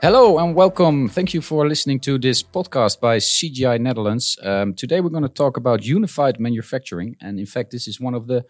Hello and welcome. Thank you for listening to this podcast by CGI Netherlands. Um, today we're going to talk about unified manufacturing, and in fact, this is one of the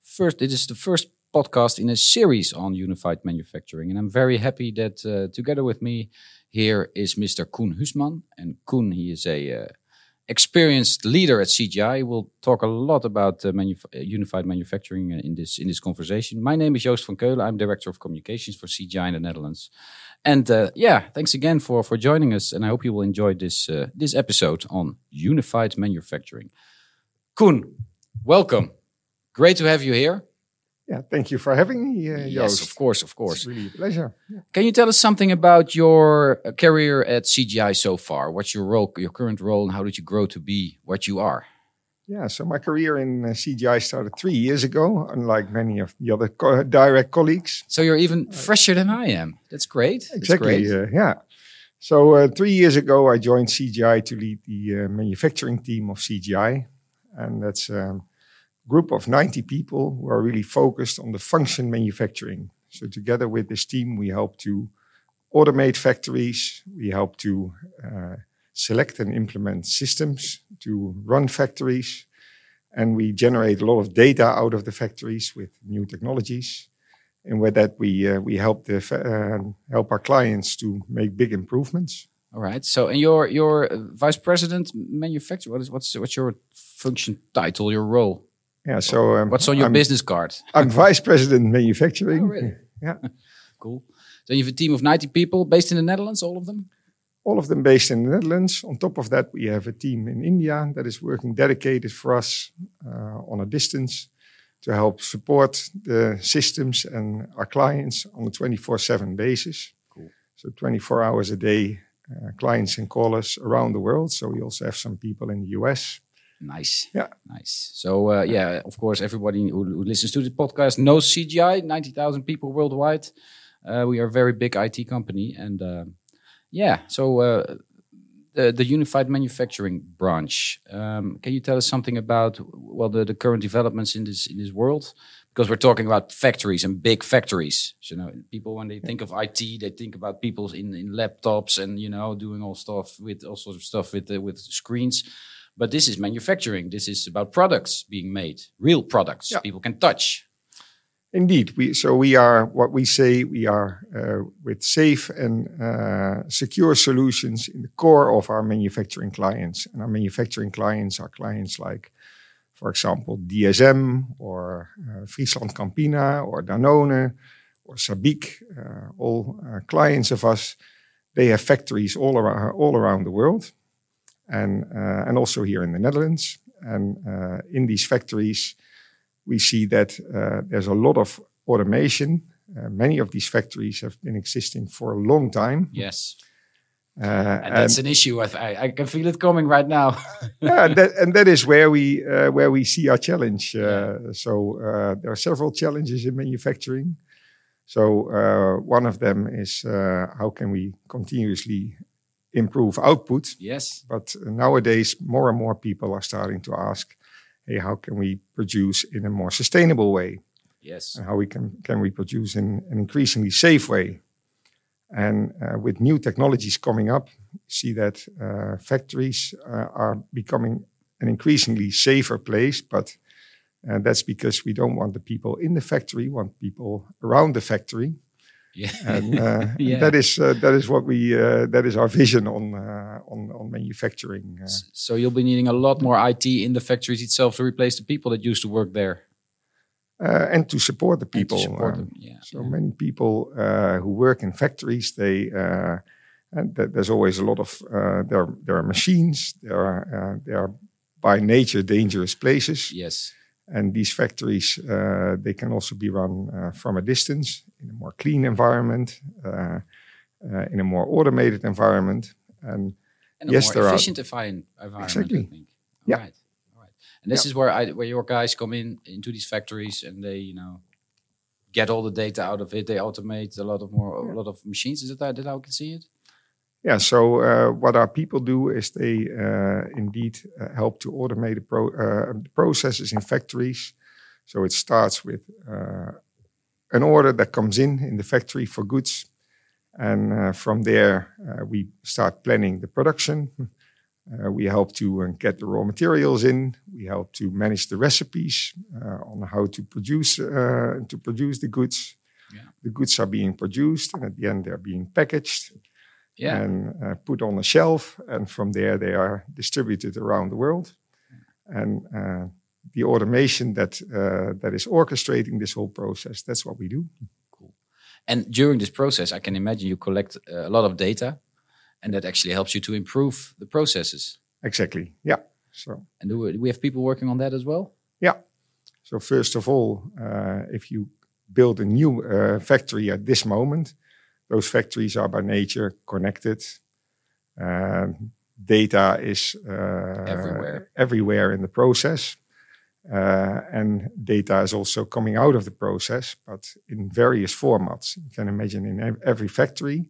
first. It is the first podcast in a series on unified manufacturing, and I'm very happy that uh, together with me here is Mr. Coen Huesmann. and Coen he is a uh, experienced leader at CGI. We'll talk a lot about uh, manuf unified manufacturing in this in this conversation. My name is Joost van Keulen. I'm director of communications for CGI in the Netherlands. And uh, yeah, thanks again for for joining us. And I hope you will enjoy this uh, this episode on unified manufacturing. Coen, welcome. Great to have you here. Yeah, thank you for having me, uh, yes, Joost. of course, of course. It's really a pleasure. Yeah. Can you tell us something about your uh, career at CGI so far? What's your role, your current role, and how did you grow to be what you are? Yeah, so my career in uh, CGI started three years ago, unlike many of the other co direct colleagues. So you're even fresher than I am. That's great. That's exactly. great. Uh, yeah. So uh, three years ago, I joined CGI to lead the uh, manufacturing team of CGI, and that's a group of 90 people who are really focused on the function manufacturing. So together with this team, we help to automate factories. We help to uh, select and implement systems to run factories. And we generate a lot of data out of the factories with new technologies. And with that, we uh, we help the uh, help our clients to make big improvements. All right. So, and you're you're vice president manufacturer. What is what's what's your function title? Your role? Yeah. So um, what's on your I'm, business card? I'm vice president manufacturing. Oh, really? Yeah. cool. So you have a team of 90 people based in the Netherlands, all of them? All of them based in the Netherlands. On top of that, we have a team in India that is working dedicated for us uh, on a distance to help support the systems and our clients on a 24 7 basis. Cool. So, 24 hours a day, uh, clients can call us around the world. So, we also have some people in the US. Nice. Yeah. Nice. So, uh, yeah, of course, everybody who, who, listens to the podcast knows CGI, 90,000 people worldwide. Uh, we are a very big IT company. And uh, yeah, so uh, the, the unified manufacturing branch. Um, can you tell us something about well the, the current developments in this in this world? Because we're talking about factories and big factories. So, you know, people when they think of IT, they think about people in, in laptops and you know doing all stuff with all sorts of stuff with uh, with screens. But this is manufacturing. This is about products being made, real products Yeah. people can touch. Indeed, we so we are what we say we are uh, with safe and uh, secure solutions in the core of our manufacturing clients, and our manufacturing clients are clients like, for example, DSM or uh, Friesland Campina or Danone or Sabic, uh, all uh, clients of us. They have factories all around all around the world, and uh, and also here in the Netherlands. And in these factories, we see that uh, there's a lot of automation. Uh, many of these factories have been existing for a long time. Yes, Uh, and that's an issue. I, I, can feel it coming right now. yeah, and that, and that is where we uh, where we see our challenge. Uh, so uh, there are several challenges in manufacturing. So uh, one of them is uh, how can we continuously improve output? yes, But nowadays, more and more people are starting to ask, "Hey, how can we produce in a more sustainable way?" yes, and how we can, can we produce in an increasingly safe way. And uh, with new technologies coming up, see that uh, factories uh, are becoming an increasingly safer place. But uh, that's because we don't want the people in the factory, we want people around the factory. Yeah. And uh, Yeah. that is uh, that is what we uh, that is our vision on uh, on on manufacturing. Uh, So you'll be needing a lot more IT in the factories itself to replace the people that used to work there. uh, and to support the people. support um. Yeah. So yeah. many people uh, who work in factories, they uh, and th- there's always a lot of uh, there. Are, there are machines. There are uh, there are by nature dangerous places, Yes. And these factories uh, they can also be run uh, from a distance in a more clean environment, uh, uh, in a more automated environment, and And a Yes, more there efficient envi- environment, Exactly. I think. Yeah. All right. All right. And this is where I where your guys come in into these factories and they, you know, get all the data out of it. They automate a lot of more a lot of machines. Is that, that how I can see it? Yeah, so uh, what our people do is they uh, indeed uh, help to automate the, pro- uh, the processes in factories. So it starts with uh, an order that comes in in the factory for goods, And uh, from there, uh, we start planning the production. Uh, we help to get the raw materials in. We help to manage the recipes on how to produce to produce the goods. Yeah. The goods are being produced, and at the end, they're being packaged yeah. and uh, put on a shelf. And from there, they are distributed around the world. And uh, the automation that uh, that is orchestrating this whole process, that's what we do. Cool. And during this process, I can imagine you collect uh, a lot of data, and that actually helps you to improve the processes. Exactly. Yeah. So. And do we have people working on that as well? Yeah. So first of all, uh, if you build a new uh, factory at this moment, those factories are by nature connected. Um, data is uh, everywhere. everywhere in the process. Uh, and data is also coming out of the process, but in various formats. You can imagine in every factory,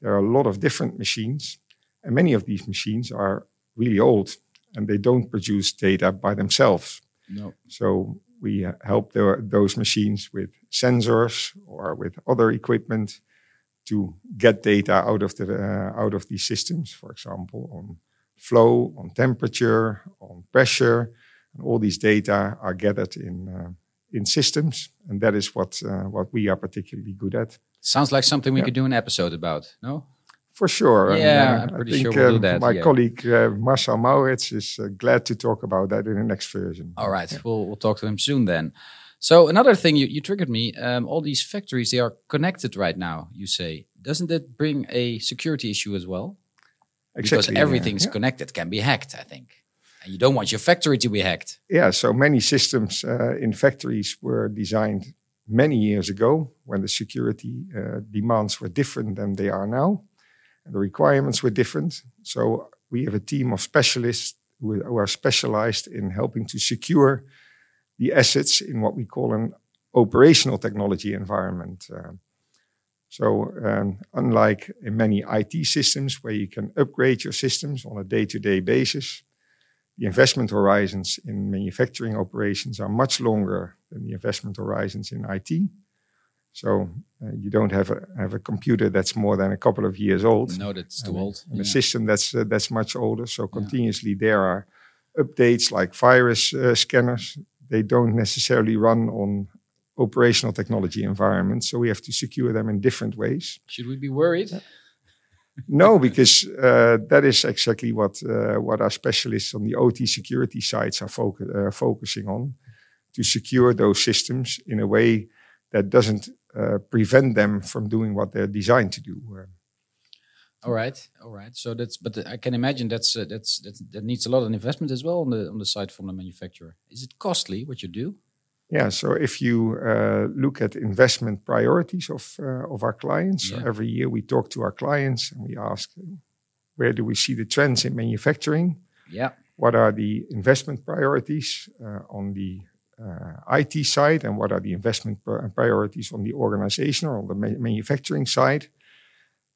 there are a lot of different machines, and many of these machines are really old and they don't produce data by themselves. No. So we help the, those machines with sensors or with other equipment to get data out of the uh, out of these systems, for example, on flow, on temperature, on pressure, and all these data are gathered in uh, in systems, and that is what uh, what we are particularly good at. Sounds like something we yeah. could do an episode about. No. For sure. Yeah, and, uh, I'm pretty I think, sure we'll do um, that. My yeah. colleague uh, Marcel Maurits is uh, glad to talk about that in the next version. All right, yeah. we'll we'll talk to him soon then. So another thing you, you triggered me. Um, all these factories they are connected right now. You say, doesn't that bring a security issue as well? Exactly, because everything's yeah. connected, can be hacked. I think, and you don't want your factory to be hacked. Yeah. So many systems uh, in factories were designed many years ago when the security uh, demands were different than they are now, and the requirements were different. So we have a team of specialists who, who are specialized in helping to secure the assets in what we call an operational technology environment. Uh, so, um, unlike in many IT systems where you can upgrade your systems on a day to day basis, the investment horizons in manufacturing operations are much longer than the investment horizons in IT. So, uh, you don't have a, have a computer that's more than a couple of years old. No, that's too old. And yeah. a system that's, uh, that's much older. So, continuously yeah. there are updates like virus uh, scanners they don't necessarily run on operational technology environments. So we have to secure them in different ways. Should we be worried? no, because uh, that is exactly what uh, what our specialists on the OT security sides are focu uh, focusing on to secure those systems in a way that doesn't uh, prevent them from doing what they're designed to do. All right, all right. So that's, but I can imagine that's uh, that's, that's that needs a lot of investment as well on the on the side from the manufacturer. Is it costly what you do? Yeah. So if you uh, look at investment priorities of uh, of our clients, yeah. so every year we talk to our clients and we ask, where do we see the trends in manufacturing? Yeah. What are the investment priorities uh, on the uh, IT side, and what are the investment priorities on the organization or on the ma manufacturing side?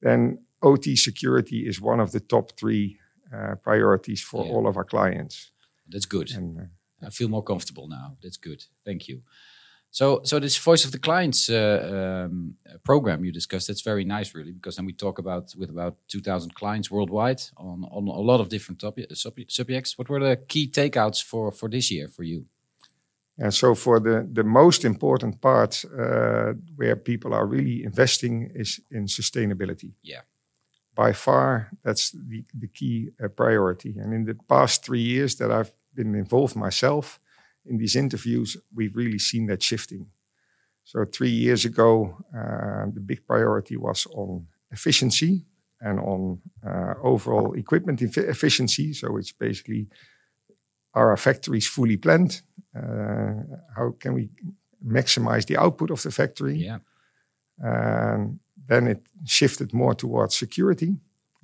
Then OT security is one of the top three uh, priorities for yeah. all of our clients. That's good. And, uh, I feel more comfortable now. That's good. Thank you. So, so this voice of the clients uh, um, program you discussed, that's very nice, really, because then we talk about with about 2,000 clients worldwide on, on a lot of different topic, subjects. What were the key takeouts for for this year for you? And so, for the the most important part uh, where people are really investing is in sustainability. Yeah by far, that's the, the key uh, priority. And in the past three years that I've been involved myself in these interviews, we've really seen that shifting. So, three years ago, uh, the big priority was on efficiency and on uh, overall equipment efficiency. So, it's basically are our factories fully planned? Uh, how can we maximize the output of the factory? Yeah. Um, then it shifted more towards security,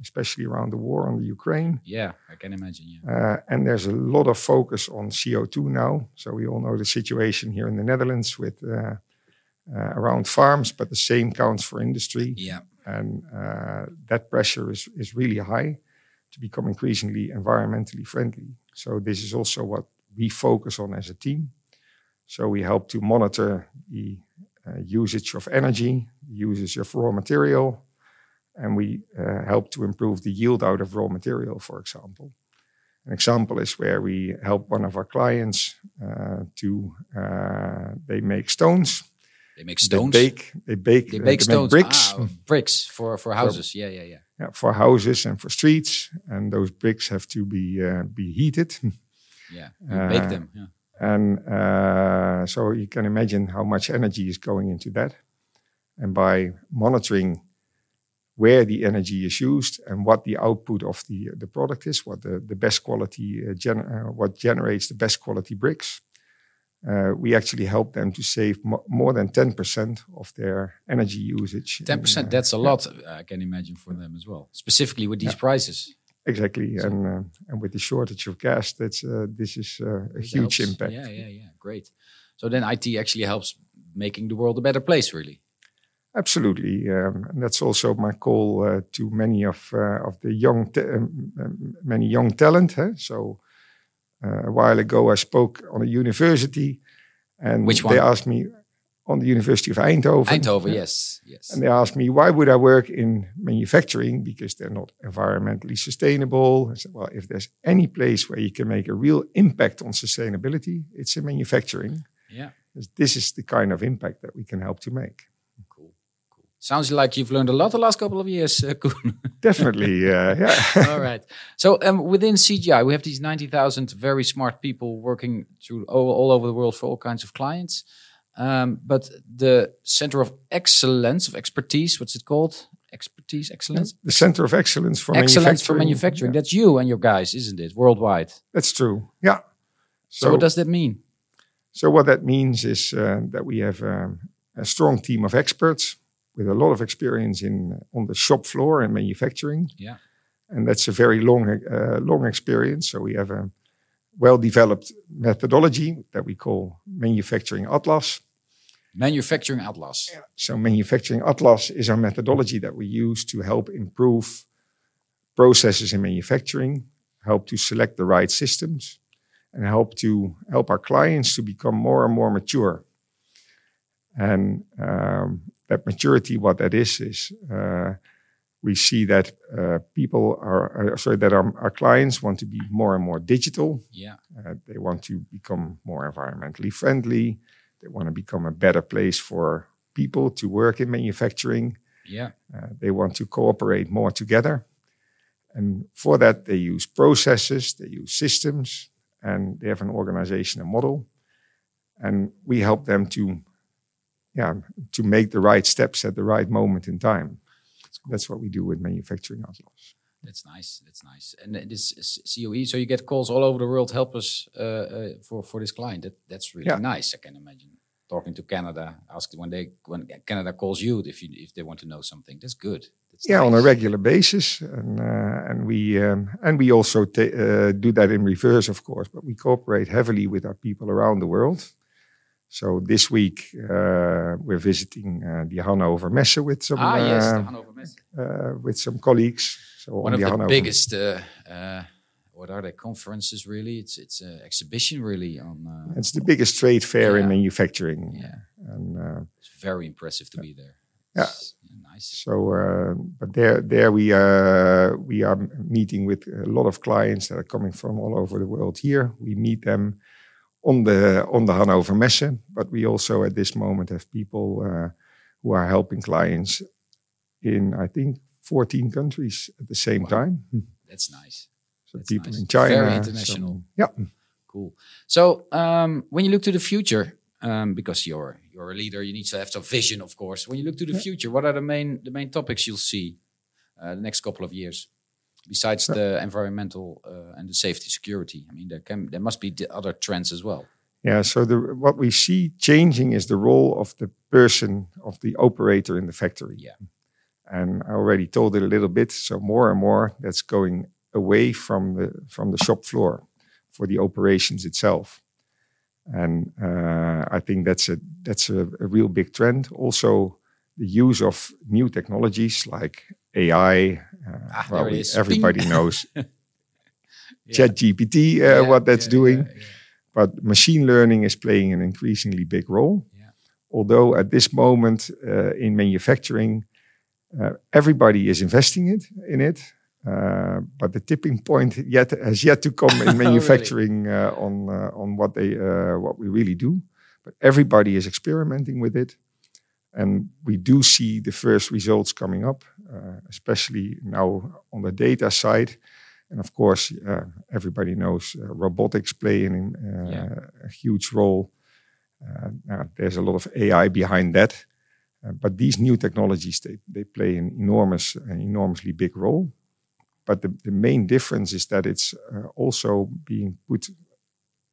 especially around the war on the Ukraine. Yeah, I can imagine. Yeah. Uh, and there's a lot of focus on CO2 now. So we all know the situation here in the Netherlands with uh, uh, around farms, but the same counts for industry. Yeah. And uh, that pressure is, is really high to become increasingly environmentally friendly. So this is also what we focus on as a team. So we help to monitor the usage of energy, usage of raw material, and we uh, help to improve the yield out of raw material, for example. An example is where we help one of our clients uh, to uh, they make stones. They make stones. They bake. They bake. They uh, bake stones. bricks. Ah, bricks for for houses. yeah, yeah, yeah. yeah, for houses and for streets, and those bricks have to be uh, be heated. Yeah, you bake Uh, them. Yeah. And uh, so you can imagine how much energy is going into that. And by monitoring where the energy is used and what the output of the, the product is, what the, the best quality, uh, gen- uh, what generates the best quality bricks, uh, we actually help them to save mo- more than 10% of their energy usage. Ten in, percent. uh, That's a lot. I can imagine for them as well, specifically with these prices. Exactly. And, uh, and with the shortage of gas, that's, uh, this is uh, a huge helps. impact. Yeah, yeah, yeah. Great. So then IT actually helps making the world a better place, really. Absolutely, um, and that's also my call uh, to many of uh, of the young, um, um, many young talent. Huh? So uh, a while ago, I spoke on a university, and Which they asked me on the University of Eindhoven. Eindhoven, yes, yes. And they asked me why would I work in manufacturing because they're not environmentally sustainable. I said, well, if there's any place where you can make a real impact on sustainability, it's in manufacturing. yeah, This is the kind of impact that we can help to make. cool, cool. Sounds like you've learned a lot the last couple of years, uh, Coen. Definitely, uh, yeah. All right. So um, within CGI, we have these 90,000 very smart people working through all, all over the world for all kinds of clients. Um, but the center of excellence, of expertise, what's it called? Expertise, excellence? the center of excellence for Excellence for manufacturing. manufacturing. Yeah, That's you and your guys, isn't it? Worldwide. that's true. Yeah. So, what does that mean? So what that means is uh, that we have um, a strong team of experts with a lot of experience in on the shop floor and manufacturing, Yeah. and that's a very long uh, long experience. So we have a well-developed methodology that we call Manufacturing Atlas. Manufacturing Atlas. So Manufacturing Atlas is our methodology that we use to help improve processes in manufacturing, help to select the right systems, and help to help our clients to become more and more mature. And um, that maturity, what that is, is uh, we see that uh, people are, uh, sorry, that our, our clients want to be more and more digital. Yeah. Uh, they want to become more environmentally friendly. They want to become a better place for people to work in manufacturing. Yeah. Uh, they want to cooperate more together. And for that, they use processes, they use systems, and they have an organizational model. And we help them to, yeah, to make the right steps at the right moment in time. That's what we do with manufacturing atlas. That's nice. That's nice. And this is COE, so you get calls all over the world. Help us uh, uh, for for this client. That that's really Yeah. nice. I can imagine talking to Canada, ask when they when Canada calls you if you if they want to know something. That's good. That's yeah, on a regular basis, and uh, and we um, and we also uh, do that in reverse, of course. But we cooperate heavily with our people around the world. So this week uh, we're visiting uh, the Hannover Messe with some Ah, yes, the uh, Hanover Messe. uh, with some colleagues. So One on of the Hannover- biggest. Uh, uh, what are they? Conferences, really? It's it's an exhibition, really. On uh, It's the biggest trade fair in manufacturing, yeah, and uh, it's very impressive to be there. Yeah. Nice. So, uh, but there, there we uh, we are meeting with a lot of clients that are coming from all over the world. Here, we meet them on the on the Hannover Messe, but we also at this moment have people uh, who are helping clients in I think 14 countries at the same Wow. time. That's nice. So That's people nice. in China, Very so- international. yeah, Cool. So um, when you look to the future, um, because you're you're a leader, you need to have some vision, of course. When you look to the future, what are the main the main topics you'll see uh, the next couple of years, besides the environmental uh, and the safety security? I mean, there can there must be the other trends as well. Yeah, so the, what we see changing is the role of the person, of the operator in the factory. Yeah. And I already told it a little bit. So more and more that's going away from the from the shop floor for the operations itself. And uh, I think that's a that's a, a real big trend. Also, the use of new technologies like AI. Uh, Ah, well, there it we- everybody knows Yeah. ChatGPT, uh, Yeah, what that's doing but machine learning is playing an increasingly big role. Yeah. Although at this moment uh, in manufacturing, Uh, everybody is investing it in it, uh, but the tipping point yet has yet to come in manufacturing uh, on uh, on what they uh, what we really do. But everybody is experimenting with it, and we do see the first results coming up, uh, especially now on the data side. And of course, everybody knows robotics play an, yeah. a huge role. now, there's a lot of AI behind that. Uh, but these new technologies, they, they play an enormous, an enormously big role. But the, the main difference is that it's uh, also being put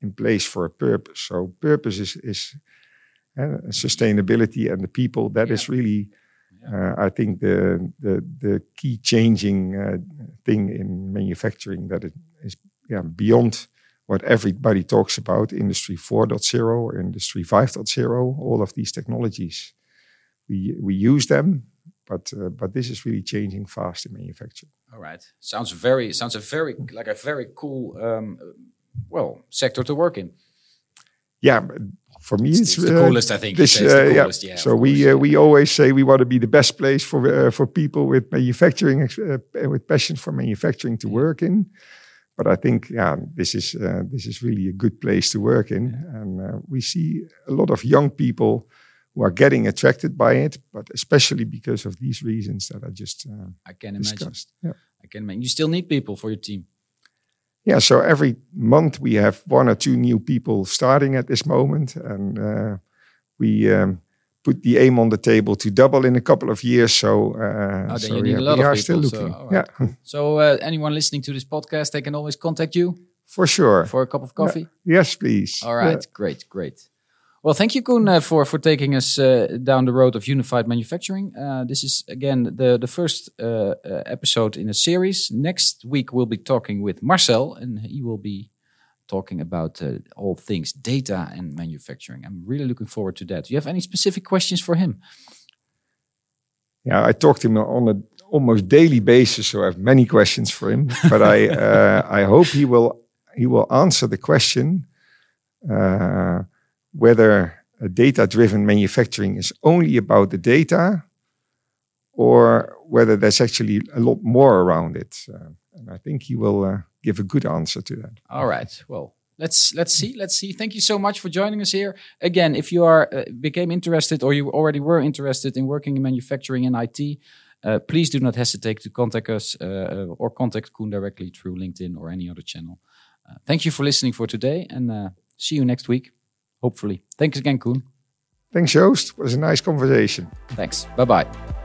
in place for a purpose. So purpose is, is uh, sustainability and the people. That yeah. is really, uh, I think, the, the, the key changing uh, thing in manufacturing that it is yeah, beyond what everybody talks about, Industry 4.0 or Industry 5.0, all of these technologies we we use them, but uh, but this is really changing fast in manufacturing. All right, sounds very sounds a very like a very cool um, well sector to work in. Yeah, for me, it's, it's the uh, coolest. I think this, uh, coolest, yeah. yeah. So we uh, we always say we want to be the best place for uh, for people with manufacturing uh, with passion for manufacturing to work in. But I think yeah, this is this is really a good place to work in, and we see a lot of young people who are getting attracted by it, but especially because of these reasons that I just uh, I can discussed. imagine. Yeah. I can imagine. You still need people for your team. Yeah, so every month we have one or two new people starting at this moment, and uh, we um, put the aim on the table to double in a couple of years. So, uh, oh, so yeah, we are people, still looking. So, right. Yeah. so, uh, anyone listening to this podcast, they can always contact you. For sure. For a cup of coffee. Yeah. Yes, please. All right. Great. Great. Well, thank you, Coen, uh, for for taking us uh, down the road of unified manufacturing. Uh, this is again the the first uh, uh, episode in a series. Next week we'll be talking with Marcel, and he will be talking about uh, all things data and manufacturing. I'm really looking forward to that. Do you have any specific questions for him? Yeah, I talked to him on a almost daily basis, so I have many questions for him. but I I hope he will he will answer the question whether data driven manufacturing is only about the data or whether there's actually a lot more around it. Uh, and I think he will uh, give a good answer to that. All right. Well, let's let's see let's see thank you so much for joining us here again if you are uh, became interested or you already were interested in working in manufacturing and it uh, please do not hesitate to contact us uh, uh or contact Coen directly through linkedin or any other channel uh, thank you for listening for today and uh, see you next week hopefully. Thanks again, Coen. Thanks, Joost. It was a nice conversation. Thanks. Bye bye.